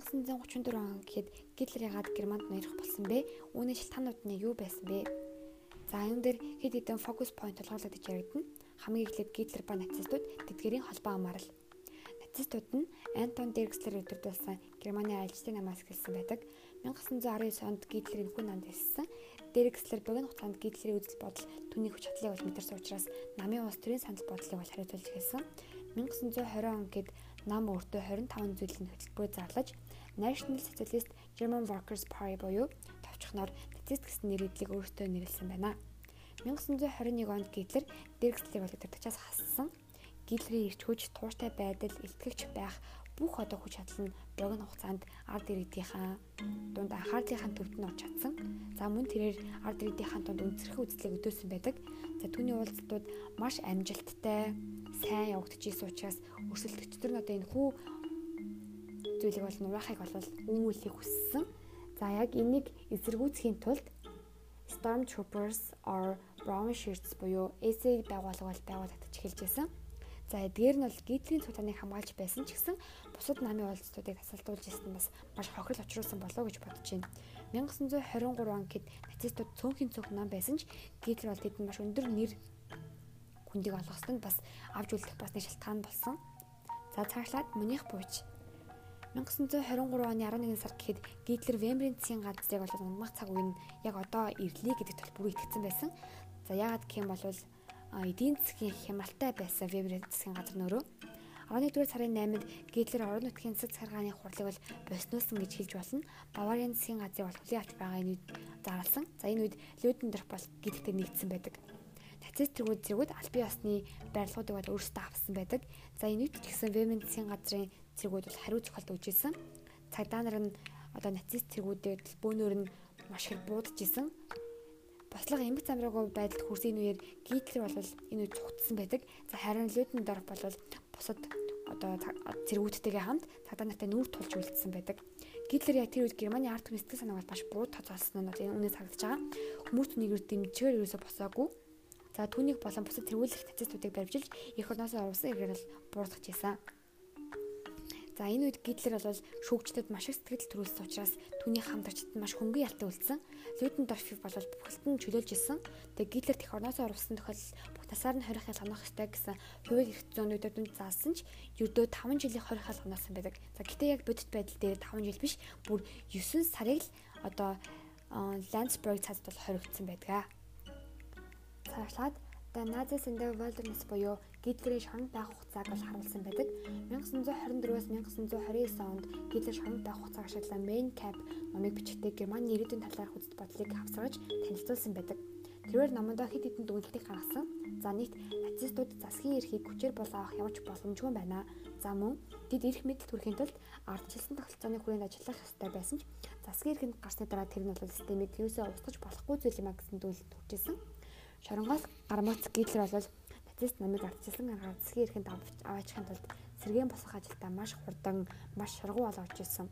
1934 он гэхэд Гитлер ягаад Германд ноёрох болсон бэ? Үүний шалтгаанууд нь юу байсан бэ? За энэ дээр хэд хэдэн фокус point толгуурлагдаж яригдана. Хамгийн эхлээд Гитлер ба нацистууд тэдгэрийн холбоо амаарл. Нацистууд нь Антон Деркслер өдөрдүүлсэн Германы аялжтын намаас эхэлсэн байдаг. 1919 онд Гитлер энэхүү намд хэлсэн. Деркслер богино хугацаанд Гитлерийн үзэл бодол түүний хүч чадлыг бол мэдэрсэн учраас намын улс төрийн санал бодлыг бол хариуцуулж хэлсэн. 1920 он гэд нам өөртөө 25 зүйлийн хөтөлбөрөөр зарлаж National Socialist German Workers Party буюу товчхоноор нацист гэсэн нэрийдлийг өөртөө нэрлсэн байна. 1921 онд Гитлер Деркслийг бол өдөртөгчөөс хассан. Гитлерийн ирч хүч, тууштай байдал, илтгэгч байх бүх одоо хүч чадал нь богино хугацаанд ард иргэдийнхаа дунд анхаарлынхаа төвд нь орж чадсан. За мөн тэрээр ард иргэдийнхаа дунд үнцэрхэг үзлийг өдөөсөн байдаг. За түүний уулзалтууд маш амжилттай, сайн явагдчихсэн учраас өрсөлдөгчдөр нь одоо энэ хүү зүйлийг бол нураахыг бол үүмүүлэхийг хүссэн. За яг энийг эсэргүүцхийн тулд Stormtroopers or Brown Shirts буюу SA байгууллага бол байгуулагдаж эхэлж байсан. За эдгээр нь бол Гитлерийн цуглааныг хамгаалж байсан ч гэсэн бусад намын уулзалтуудыг тасалдуулж ирсэн бас маш хохирол учруулсан болов уу гэж бодож байна. 1923 он гэд нацистууд цөөнхийн цөөх ном байсан ч Гитлер бол тэдэнд маш өндөр нэр хүндийг олгоход бас авч үлдэх бас нэг шалтгаан болсон. За цаашлаад Мөнх бууч 1923 оны 11 сард гэхэд Гитлер Вембрийн засгийн газрыг бол ундмах цаг үе нь яг одоо ирлээ гэдэг төлбөрөөр итгэсэн байсан. За яагаад гэх юм бол эдийн засгийн хямралтай байсан Вембрийн засгийн газар нөрөө 11-р сарын 8-нд Гитлер орон нутгийн засаг саргааны хурлыг бол босноосон гэж хэлж болно. Бавариан засгийн газрыг бол хүлээн авч байгаа энэ үед зарласан. За энэ үед Людендорф бол Гитлертэй нэгдсэн байдаг. Нацист тэргүүд зэргүүд аль бие усны барилгуудыг бол өөрсдөө авсан байдаг. За энэ үед ч гэсэн Вембрийн засгийн газрын цэргүүд бол хариу цохолт өгч исэн. Цагдаа нар нь одоо нацист цэргүүдэд бөөнөр нь маш их буудаж исэн. Бослого эмх замраагүй байдалд хүрсэн үеэр Гитлер бол энэ үед цугтсан байдаг. За харин Людендорф бол бусад одоо цэргүүдтэйгээ хамт цагдаа нартай нүүр тулж үлдсэн байдаг. Гитлер яг тэр үед Германы ард түмний сэтгэл санааг маш буруу тоцоолсон нь бол энэ үнэ сагдж байгаа. Хүмүүс түүнийг дэмжгээр ерөөсө босоогүй. За түүнийг болон бусад тэргүүлэх нацистуудыг барьжилж эх орноосоо урвсан иргээр бол буурдах гэсэн. За энэ үед Гитлер бол шүүгчдэд маш их сэтгэл төрүүлсэн учраас түүний хамтрагчдад маш хөнгөн ялтай үлдсэн. Людендорф бол бүхэлдэн чөлөөлж исэн. Тэгээ Гитлер тех орноосоо урвсан тохиолдол бүх тасаар нь хорих ял хонох ёстой гэсэн хувийн эрх зөөнүүдэд нь заасан ч ердөө 5 жилийн хорих ял хоносон байдаг. За гэтээ яг бодит байдал дээр 5 жил биш бүр 9 сарыг л одоо Ландсберг цаазд бол хоригдсан байдаг. Цаашлаад The Nazis in the Wilderness буюу Гитлерийн шоронд байх хугацааг бол харуулсан байдаг. 1924-өөс 1929 онд Гитлер шоронд байх хугацааг ашиглан Mein Kampf номыг бичгтээ Германы ирээдүйн талаарх үзэл бодлыг хавсгаж танилцуулсан байдаг. Тэрээр номондоо хэд хэдэн дүгнэлтийг гаргасан. За нийт нацистууд засгийн эрхийг хүчээр бол авах явж боломжгүй байна. За мөн тэд эрх мэдэл төрхийн тулд ардчилсан тогтолцооны хүрээнд ажиллах ёстой байсан ч засгийн эрхэнд гарсны дараа тэр нь бол системийг юусоо устгаж болохгүй зүйл юм а гэсэн дүгнэлт төржсэн. Шоронгоос гармац Гитлер бол нацист намыг ардчилсан аргаар засгийн эрхэнд аваачихын тулд сэргээн босгох ажилдаа маш хурдан, маш шаргуу болгож ирсэн.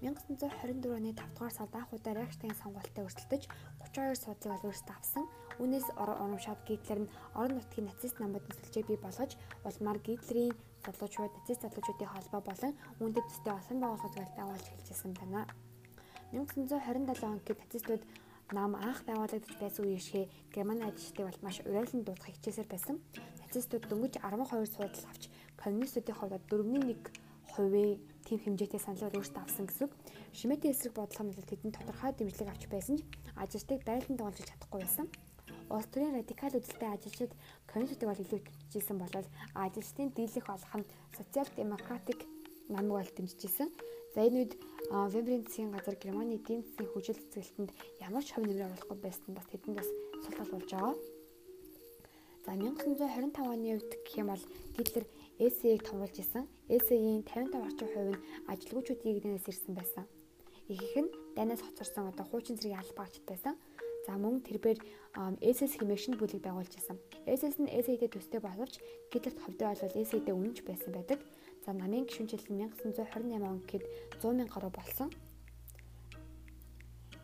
1924 оны 5 дугаар сард анх удаа Рейхстагийн сонгуультай өрсөлдөж 32 суудлыг бол өөрсдөө авсан. Үүнээс урамшаад Гитлер нь орон нутгийн нацист намуудын сүлжээг бий болгож улмаар Гитлерийн залуучууд нацист залуучуудын холбоо болон үүндэд төстэй олон байгууллагуудыг байгуулж хэлжсэн байна. 1927 онд нацистууд нам анх байгуулагдаж байсан үеийн шигэ Германы ажилчдыг бол маш урайлан дуудах хичээсээр байсан. Нацистууд дөнгөж 12 суудал авч коммунистуудын хувьд 4.1 хувийн тэм хэмжээтэй саналаар өөртөө авсан гэсэн. Шимэтийн эсрэг бодлого нь тэдэнд тодорхой дэмжлэг авч байсан ч ажилчдыг байлдан дагуулж чадахгүй байсан. Улс төрийн радикал үзэлтэй ажилчид коммунистуудыг бол илүү хэмжижсэн болол ажилчдын дийлэх олох нь социал демократик намыг бол дэмжижсэн. За энэ үед Вембрийн засгийн газар Германы эдийн засгийн хүчил цэцгэлтэнд ямар ч хувь нэмрээ оруулахгүй байсан бас тэдэнд бас султал болж байгаа. За 1925 оны үед гэх юм бол Гитлер ЭСЭ-ийг томруулж исэн. ЭСЭ-ийн 55 орчим хувь нь ажилгүйчүүдийн игнээс ирсэн байсан. Ихэнх нь дайнаас хоцорсон одоо хуучин зэргийн албаагчд байсан. За мөн тэрээр ЭСЭС хэмээгшин бүлэг байгуулж исэн. ЭСЭС нь ЭСЭ-тэй төстэй боловч Гитлерт ховдоо бол ЭСЭ-тэй үнэнч байсан байдаг. За намын гишүүнчил нь 1928 он гэхэд 100 мянга гаруй болсон.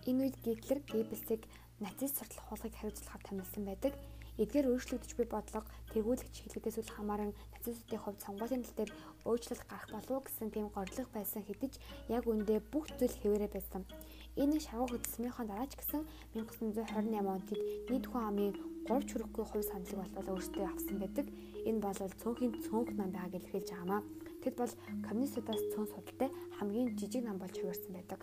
Энэ үед Гитлер Геббельсийг нацист суртал хуулгыг хариуцлагаар томилсон байдаг. Эдгээр өөрчлөгдөж буй бодлого тэргүүлэгч хэлбэгээс үл хамааран нацистуудын хувьд сонгуулийн тал дээр өөрчлөлт гарах болов гэсэн тийм горлох байсан хэдиж яг үндэ бүх зүйл хэвээрээ байсан. Энэ шавуу хөдөлсмийнхаа дараа ч гэсэн 1928 онд нийт хүн амын 3 хүрэхгүй хувь саналыг болтол өөрсдөө авсан байдаг. Энэ бол цөөнхийн цөөнх нам байгааг илэрхийлж байгаамаа. Тэд бол коммунистуудаас цөөн судалтай хамгийн жижиг нам болж хувирсан байдаг.